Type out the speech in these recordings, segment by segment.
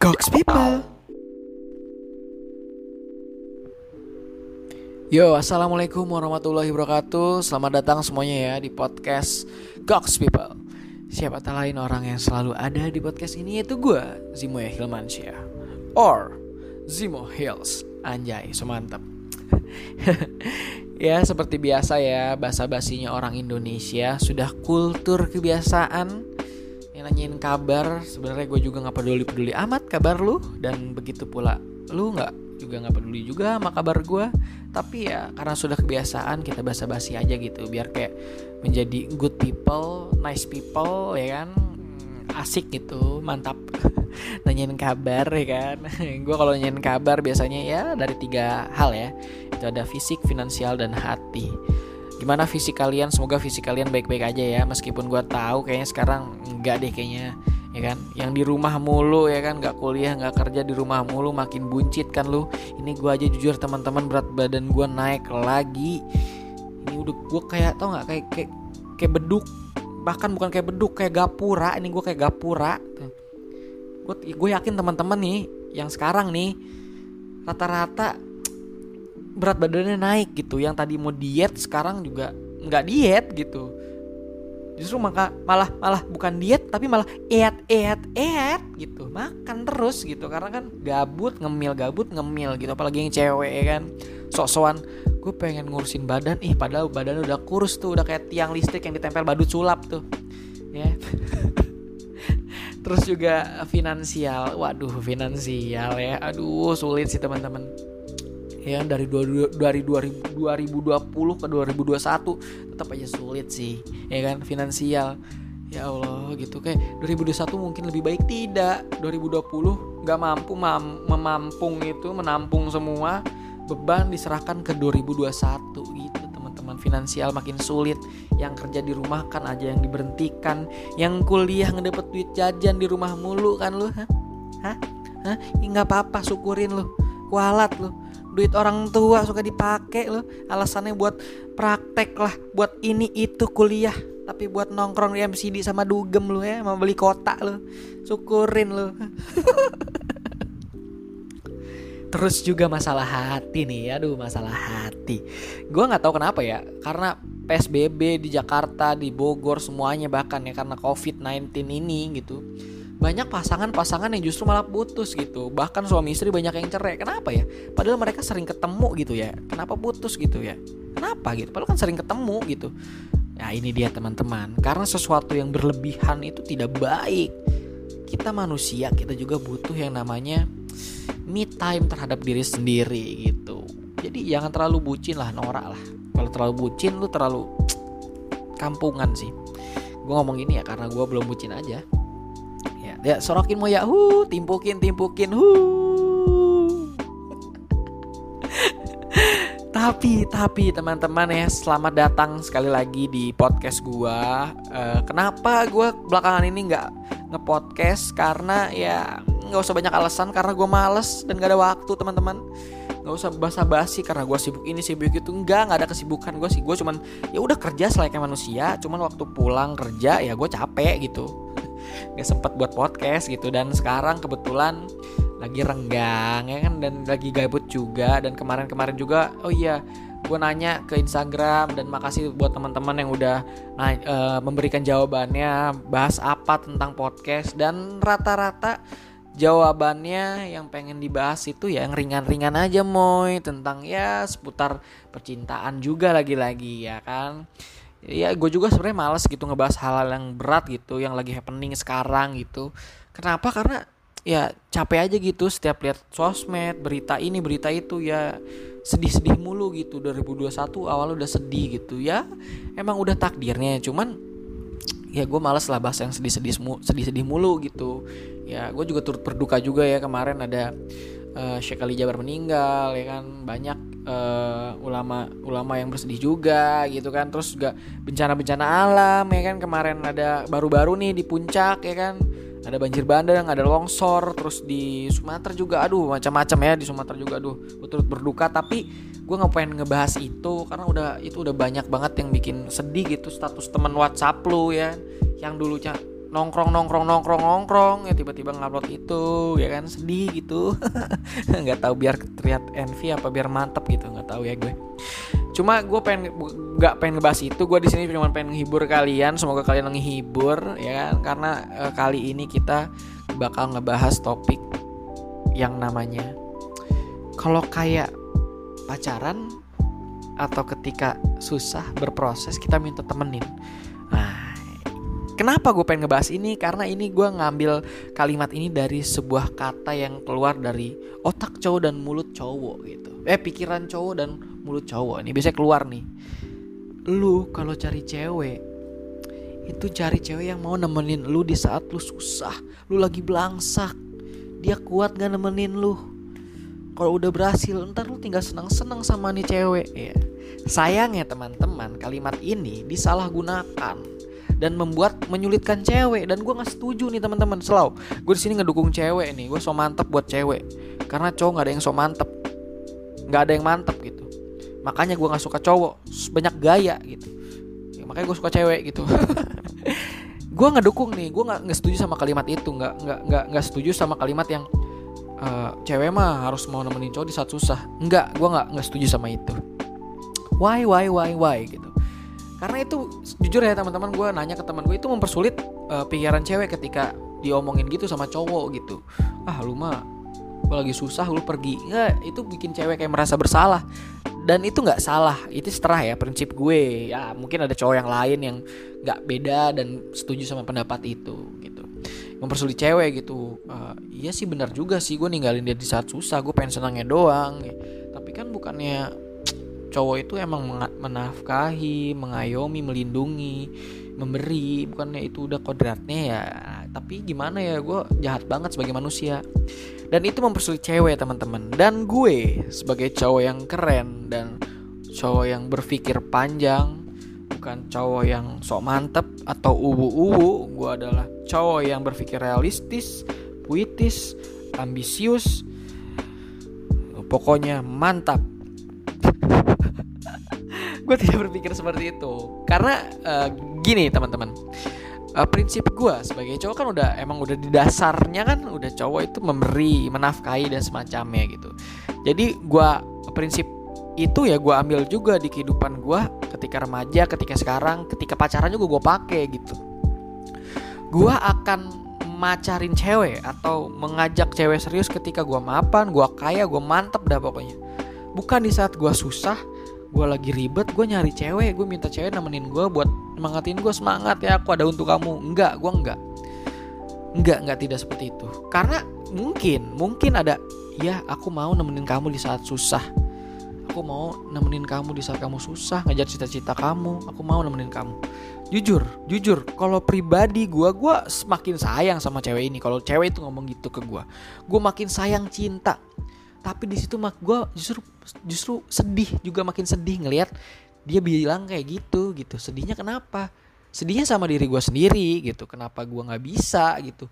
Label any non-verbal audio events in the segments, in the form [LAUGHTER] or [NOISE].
Cox People. Yo, assalamualaikum warahmatullahi wabarakatuh. Selamat datang semuanya ya di podcast Cox People. Siapa tak lain orang yang selalu ada di podcast ini yaitu gue, Zimo Hilmansyah. Or Zimo Hills. Anjay, semantap. [LAUGHS] ya seperti biasa ya, bahasa basinya orang Indonesia sudah kultur kebiasaan yang nanyain kabar. Sebenarnya gue juga nggak peduli peduli amat kabar lu. Dan begitu pula lu nggak juga nggak peduli juga sama kabar gue tapi ya karena sudah kebiasaan kita basa-basi aja gitu. Biar kayak menjadi good people nice people ya kan? Hmm, asik gitu mantap. [LAUGHS] Nanyain kabar ya kan? [LAUGHS] Gue kalau nanyain kabar biasanya ya dari tiga hal ya. Itu ada fisik finansial dan hati gimana fisik kalian? Semoga fisik kalian baik-baik aja ya. Meskipun gue tahu kayaknya sekarang enggak deh kayaknya ya kan? Yang di rumah mulu ya kan? Nggak kuliah nggak kerja di rumah mulu makin buncit kan lu? Ini gue aja jujur teman-teman berat badan gue naik lagi. Ini udah gue kayak tau nggak? Kayak kayak kayak beduk. Bahkan bukan kayak beduk kayak gapura. Ini gue kayak gapura. Gue yakin teman-teman nih yang sekarang nih rata-rata berat badannya naik gitu. Yang tadi mau diet sekarang juga nggak diet gitu. Justru maka malah malah bukan diet tapi malah eat eat eat gitu. Makan terus gitu karena kan gabut ngemil gabut ngemil gitu. Apalagi yang cewek ya kan? Sok-sokan gue pengen ngurusin badan. Ih padahal badan udah kurus tuh udah kayak tiang listrik yang ditempel badut sulap tuh. Ya. [LAUGHS] Terus juga finansial. Waduh finansial ya. Aduh sulit sih teman-teman ya dari dua- dari 2000 2020 ke 2021 tetap aja sulit sih ya kan finansial. Ya Allah gitu. Kayak 2021 mungkin lebih baik tidak. 2020 nggak mampu mam- memampung itu menampung semua beban diserahkan ke 2021 gitu teman-teman. Finansial makin sulit. Yang kerja di rumah kan aja yang diberhentikan. Yang kuliah ngedapet duit jajan di rumah mulu kan lu hah? Hah? Hah? Nggak apa-apa syukurin lu. Kualat lu duit orang tua suka dipakai loh. Alasannya buat praktek lah buat ini itu kuliah. Tapi buat nongkrong di MCD sama dugem lu ya mau beli kotak lu syukurin lu [LAUGHS] terus juga masalah hati nih aduh masalah hati. Gue nggak tahu kenapa ya karena PSBB di Jakarta di Bogor semuanya bahkan ya karena COVID-19 ini gitu banyak pasangan-pasangan yang justru malah putus gitu. Bahkan suami istri banyak yang cerai. Kenapa ya? Padahal mereka sering ketemu gitu ya. Kenapa putus gitu ya? Kenapa gitu? Padahal kan sering ketemu gitu. Nah ini dia teman-teman. Karena sesuatu yang berlebihan itu tidak baik. Kita manusia kita juga butuh yang namanya me time terhadap diri sendiri gitu. Jadi jangan terlalu bucin lah norak lah. Kalau terlalu bucin lu terlalu [TSK] kampungan sih. Gue ngomong gini ya karena gue belum bucin aja ya sorokin mau ya hu timpukin timpukin hu. Tapi tapi teman-teman ya selamat datang sekali lagi di podcast gua. Eh, kenapa gua belakangan ini nggak ngepodcast? Karena ya nggak usah banyak alasan karena gue males dan gak ada waktu teman-teman. Nggak usah basa-basi karena gue sibuk ini sibuk itu. Enggak nggak ada kesibukan gue sih. Gue cuman ya udah kerja selayaknya manusia cuman waktu pulang kerja ya gue capek gitu nggak sempet buat podcast gitu. Dan sekarang kebetulan lagi renggang ya kan? Dan lagi gabut juga. Dan kemarin-kemarin juga oh iya gue nanya ke Instagram dan makasih buat teman-teman yang udah eh, memberikan jawabannya bahas apa tentang podcast. Dan rata-rata jawabannya yang pengen dibahas itu ya yang ringan-ringan aja moy tentang ya seputar percintaan juga lagi-lagi ya kan ya gue juga sebenarnya males gitu ngebahas hal-hal yang berat gitu yang lagi happening sekarang gitu. Kenapa? Karena ya capek aja gitu setiap lihat sosmed berita ini berita itu ya. Sedih-sedih mulu gitu 2021 awal udah sedih gitu ya. Emang udah takdirnya cuman ya gue males lah bahas yang sedih-sedih sedih-sedih mulu gitu. Ya gue juga turut berduka juga ya kemarin ada eh, Syekh Ali Jabar meninggal ya kan. Banyak eh, ulama ulama yang bersedih juga gitu kan. Terus juga bencana-bencana alam ya kan. Kemarin ada baru-baru nih di puncak ya kan. Ada banjir bandang, ada longsor, terus di Sumatera juga, aduh macam-macam ya di Sumatera juga, aduh turut berduka. Tapi gue nggak pengen ngebahas itu karena udah itu udah banyak banget yang bikin sedih gitu status teman WhatsApp lu ya, yang dulunya nongkrong nongkrong nongkrong nongkrong ya tiba-tiba ngupload itu ya kan? Sedih gitu. [LAUGHS] Nggak tahu biar terlihat envy apa biar mantep gitu nggak tahu ya gue. Cuma gue pengen nggak pengen ngebahas itu gue di sini cuma pengen menghibur kalian semoga kalian menghibur ya kan? Karena e, kali ini kita bakal ngebahas topik yang namanya kalau kayak pacaran atau ketika susah berproses kita minta temenin kenapa gue pengen ngebahas ini? Karena ini gue ngambil kalimat ini dari sebuah kata yang keluar dari otak cowok dan mulut cowok gitu. Eh pikiran cowok dan mulut cowok ini biasanya keluar nih. Lu kalau cari cewek itu cari cewek yang mau nemenin lu di saat lu susah lu lagi belangsak. Dia kuat gak nemenin lu? Kalau udah berhasil ntar lu tinggal senang-senang sama nih cewek. Ya sayangnya teman-teman kalimat ini disalahgunakan dan membuat menyulitkan cewek. Dan gue nggak setuju nih teman-teman. Selalu gue di sini ngedukung cewek nih. Gue so mantep buat cewek. Karena cowok nggak ada yang so mantep. Nggak ada yang mantep gitu. Makanya gue nggak suka cowok. Banyak gaya gitu. Ya, makanya gue suka cewek gitu. [LAUGHS] Gue ngedukung nih. Gue nggak setuju sama kalimat itu. Nggak nggak nggak nggak setuju sama kalimat yang uh, cewek mah harus mau nemenin cowok di saat susah. Nggak gue nggak nggak setuju sama itu. Why why why why gitu karena itu jujur ya teman-teman gue nanya ke teman gue itu mempersulit uh, pikiran cewek ketika diomongin gitu sama cowok gitu. Ah lu mah gue lagi susah lu pergi. Nggak itu bikin cewek kayak merasa bersalah. Dan itu nggak salah itu setelah ya prinsip gue. Ya mungkin ada cowok yang lain yang nggak beda dan setuju sama pendapat itu gitu. Mempersulit cewek gitu. Uh, iya sih benar juga sih gue ninggalin dia di saat susah gue pengen senangnya doang ya. tapi kan bukannya cowok itu emang menafkahi mengayomi melindungi memberi bukannya itu udah kodratnya ya. Tapi gimana ya gue jahat banget sebagai manusia. Dan itu mempersulit cewek teman-teman. Dan gue sebagai cowok yang keren dan cowok yang berpikir panjang bukan cowok yang sok mantep atau uwu-uwu gue adalah cowok yang berpikir realistis puitis ambisius pokoknya mantap gue tidak berpikir seperti itu. Karena uh, gini teman-teman. Uh, prinsip gue sebagai cowok kan udah emang udah di dasarnya kan udah cowok itu memberi menafkahi dan semacamnya gitu. Jadi gue prinsip itu ya gue ambil juga di kehidupan gue ketika remaja ketika sekarang ketika pacaran juga gue pakai gitu. Gue akan macarin cewek atau mengajak cewek serius ketika gue mapan gue kaya gue mantep dah pokoknya. Bukan di saat gue susah gue lagi ribet gue nyari cewek gue minta cewek nemenin gue buat semangatin gue semangat ya aku ada untuk kamu. Enggak gue enggak. Enggak enggak tidak seperti itu. Karena mungkin mungkin ada ya aku mau nemenin kamu di saat susah. Aku mau nemenin kamu di saat kamu susah ngajar cita-cita kamu. Aku mau nemenin kamu. Jujur jujur kalau pribadi gue gue semakin sayang sama cewek ini. Kalau cewek itu ngomong gitu ke gue gue makin sayang cinta tapi di situ mak gue justru justru sedih juga makin sedih ngelihat dia bilang kayak gitu gitu. Sedihnya kenapa? Sedihnya sama diri gue sendiri gitu. Kenapa gue nggak bisa gitu.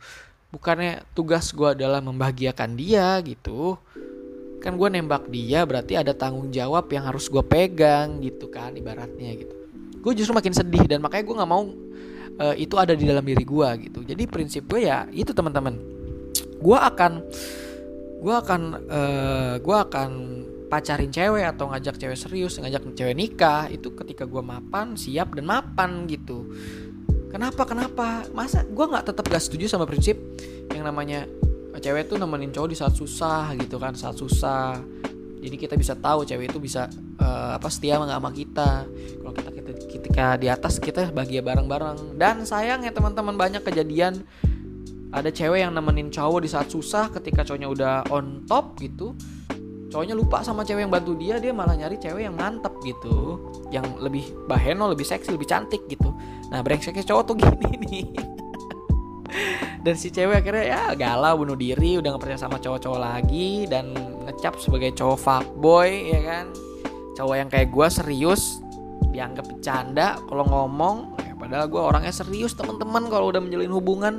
Bukannya tugas gue adalah membahagiakan dia gitu. Kan gue nembak dia berarti ada tanggung jawab yang harus gue pegang gitu kan ibaratnya gitu. Gue justru makin sedih dan makanya gue nggak mau uh, itu ada di dalam diri gue gitu. Jadi prinsip gue ya itu teman-teman. Gue akan gue akan uh, eh, gue akan pacarin cewek atau ngajak cewek serius ngajak cewek nikah itu ketika gue mapan siap dan mapan gitu. Kenapa kenapa? Masa gue nggak tetap gak setuju sama prinsip yang namanya cewek tuh nemenin cowok di saat susah gitu kan saat susah. Jadi kita bisa tahu cewek itu bisa uh, apa setia sama kita. Kalau kita kita ketika di atas kita bahagia bareng-bareng. Dan sayang ya teman-teman banyak kejadian ada cewek yang nemenin cowok di saat susah ketika cowoknya udah on top gitu. Cowoknya lupa sama cewek yang bantu dia dia malah nyari cewek yang mantep gitu. Yang lebih baheno lebih seksi lebih cantik gitu. Nah brengseknya cowok tuh [LAUGHS] gini nih. Dan si cewek akhirnya ya galau bunuh diri udah gak percaya sama cowok-cowok lagi dan ngecap sebagai cowok fuckboy ya kan? Cowok yang kayak gue serius dianggap bercanda kalau ngomong ya padahal gue orangnya serius teman-teman kalau udah menjalin hubungan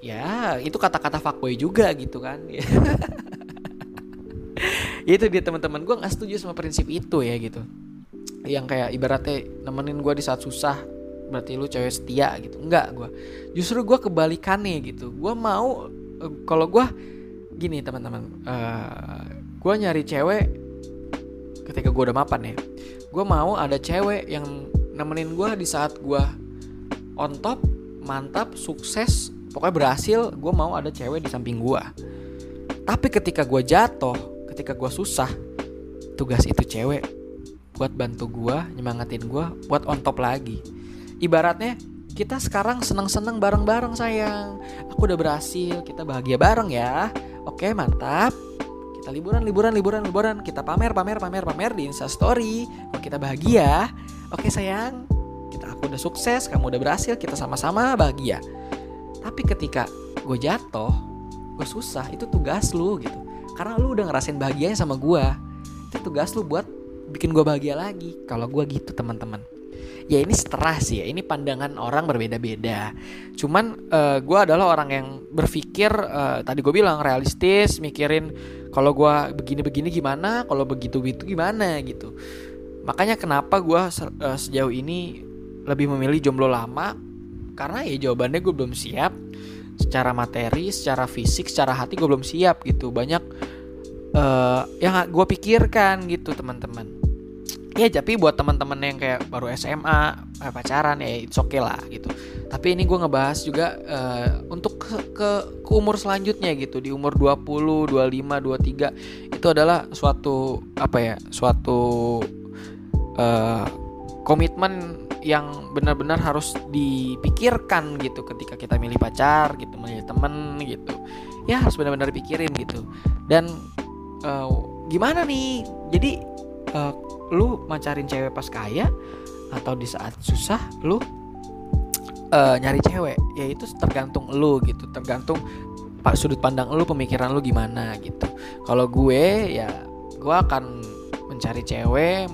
ya itu kata-kata fuckboy juga gitu kan. [LAUGHS] Itu dia teman-teman. Gue nggak setuju sama prinsip itu ya gitu. Yang kayak ibaratnya nemenin gue di saat susah berarti lu cewek setia gitu. Enggak gue justru gue kebalikannya gitu. Gue mau uh, kalau gue gini teman-teman. Uh, gue nyari cewek ketika gue udah mapan ya. Gue mau ada cewek yang nemenin gue di saat gue on top mantap sukses pokoknya berhasil gue mau ada cewek di samping gue tapi ketika gue jatuh ketika gue susah tugas itu cewek. Buat bantu gue nyemangatin gue buat on top lagi. Ibaratnya kita sekarang seneng-seneng bareng-bareng sayang. Aku udah berhasil kita bahagia bareng ya. Oke mantap. Kita liburan liburan liburan liburan. Kita pamer pamer pamer pamer di insta story. Kalau kita bahagia. Oke sayang. Kita aku udah sukses kamu udah berhasil kita sama-sama bahagia tapi ketika gue jatuh gue susah itu tugas lu gitu. Karena lu udah ngerasain bahagianya sama gue itu tugas lu buat bikin gue bahagia lagi. Kalau gue gitu teman-teman. Ya ini setelah sih ya ini pandangan orang berbeda-beda. Cuman uh, eh, gue adalah orang yang berpikir uh, tadi gue bilang realistis mikirin kalau gue begini-begini gimana kalau begitu begitu gimana gitu. Makanya kenapa gue uh, sejauh ini lebih memilih jomblo lama karena ya jawabannya gue belum siap. Secara materi secara fisik secara hati gue belum siap gitu. Banyak uh, yang gue pikirkan gitu teman-teman. Ya tapi buat teman-teman yang kayak baru SMA eh, pacaran ya it's okay lah gitu. Tapi ini gue ngebahas juga uh, untuk ke, ke ke umur selanjutnya gitu. Di umur 20 25 23 itu adalah suatu apa ya suatu uh, komitmen yang benar-benar harus dipikirkan gitu ketika kita milih pacar gitu milih temen gitu. Ya harus benar-benar dipikirin gitu. Dan uh, gimana nih? Jadi uh, lu macarin cewek pas kaya atau di saat susah lu uh, nyari cewek? Ya itu tergantung lu gitu tergantung pak sudut pandang lu pemikiran lu gimana gitu. Kalau gue ya gue akan mencari cewek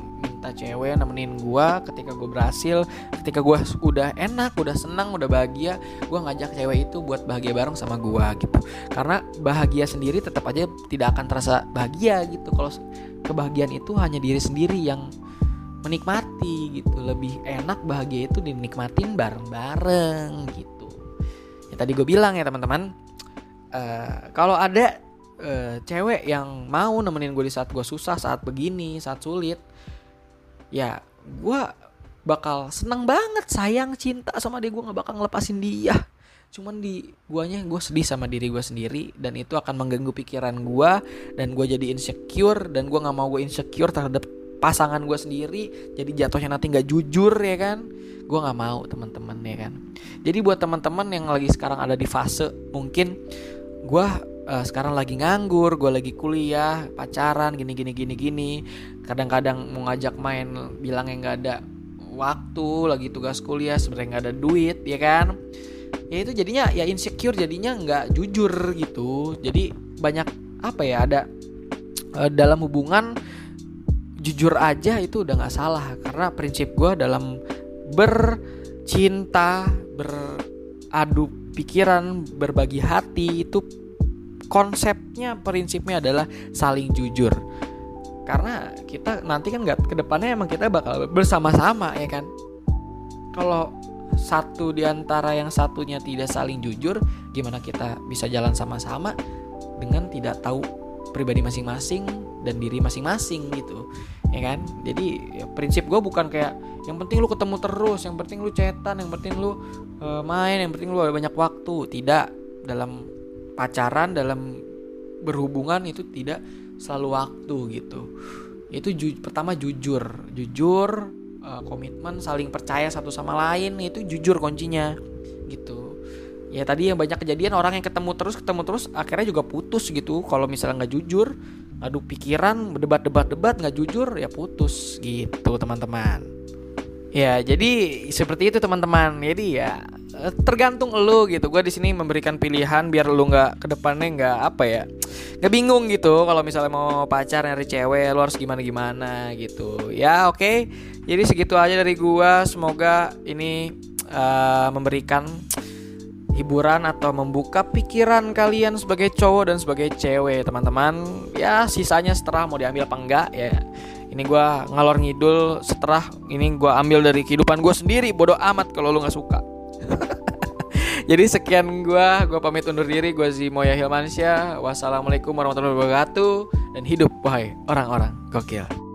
minta cewek nemenin gue ketika gue berhasil ketika gue udah enak udah senang udah bahagia gue ngajak cewek itu buat bahagia bareng sama gue gitu. Karena bahagia sendiri tetap aja tidak akan terasa bahagia gitu. Kalau kebahagiaan itu hanya diri sendiri yang menikmati gitu. Lebih enak bahagia itu dinikmatin bareng-bareng gitu. Ya tadi gue bilang ya teman-teman uh, kalau ada uh, cewek yang mau nemenin gue di saat gue susah saat begini saat sulit ya gue bakal seneng banget sayang cinta sama dia gue nggak bakal ngelepasin dia. Cuman di guanya gue sedih sama diri gue sendiri dan itu akan mengganggu pikiran gue dan gue jadi insecure dan gue nggak mau gue insecure terhadap pasangan gue sendiri. Jadi jatuhnya nanti nggak jujur ya kan? Gue nggak mau teman-teman ya kan? Jadi buat teman-teman yang lagi sekarang ada di fase mungkin gue uh, sekarang lagi nganggur, gue lagi kuliah, pacaran, gini gini gini gini. Kadang-kadang mau ngajak main, bilang yang nggak ada waktu, lagi tugas kuliah, sebenarnya nggak ada duit, ya kan? Ya itu jadinya ya insecure, jadinya nggak jujur gitu. Jadi banyak apa ya ada uh, dalam hubungan jujur aja itu udah nggak salah karena prinsip gue dalam bercinta beradu pikiran berbagi hati itu konsepnya prinsipnya adalah saling jujur. Karena kita nanti kan nggak ke depannya emang kita bakal bersama-sama ya kan? Kalau satu di antara yang satunya tidak saling jujur gimana kita bisa jalan sama-sama dengan tidak tahu pribadi masing-masing dan diri masing-masing gitu ya kan? Jadi ya, prinsip gue bukan kayak yang penting lu ketemu terus yang penting lu cetan yang penting lu uh, main yang penting lu ada banyak waktu. Tidak. Dalam pacaran dalam berhubungan itu tidak selalu waktu gitu. Itu ju pertama jujur jujur uh, komitmen saling percaya satu sama lain itu jujur kuncinya gitu. Ya tadi yang banyak kejadian orang yang ketemu terus ketemu terus akhirnya juga putus gitu. Kalau misalnya nggak jujur adu pikiran berdebat debat debat nggak jujur ya putus gitu teman-teman. Ya jadi seperti itu teman-teman. Jadi ya tergantung lo gitu. Gue di sini memberikan pilihan biar lo nggak ke depannya nggak apa ya nggak bingung gitu. Kalau misalnya mau pacar nyari cewek lo harus gimana gimana gitu. Ya oke. Okay. jadi segitu aja dari gue semoga ini uh, memberikan hiburan atau membuka pikiran kalian sebagai cowok dan sebagai cewek teman-teman. Ya sisanya setelah mau diambil apa enggak ya. Ini gue ngalor ngidul setelah ini gue ambil dari kehidupan gue sendiri. Bodoh amat kalau lu nggak suka [LAUGHS] jadi sekian gue gue pamit undur diri gue Zimoya Hilmansyah. Wassalamualaikum warahmatullahi wabarakatuh. Dan hidup wahai orang-orang gokil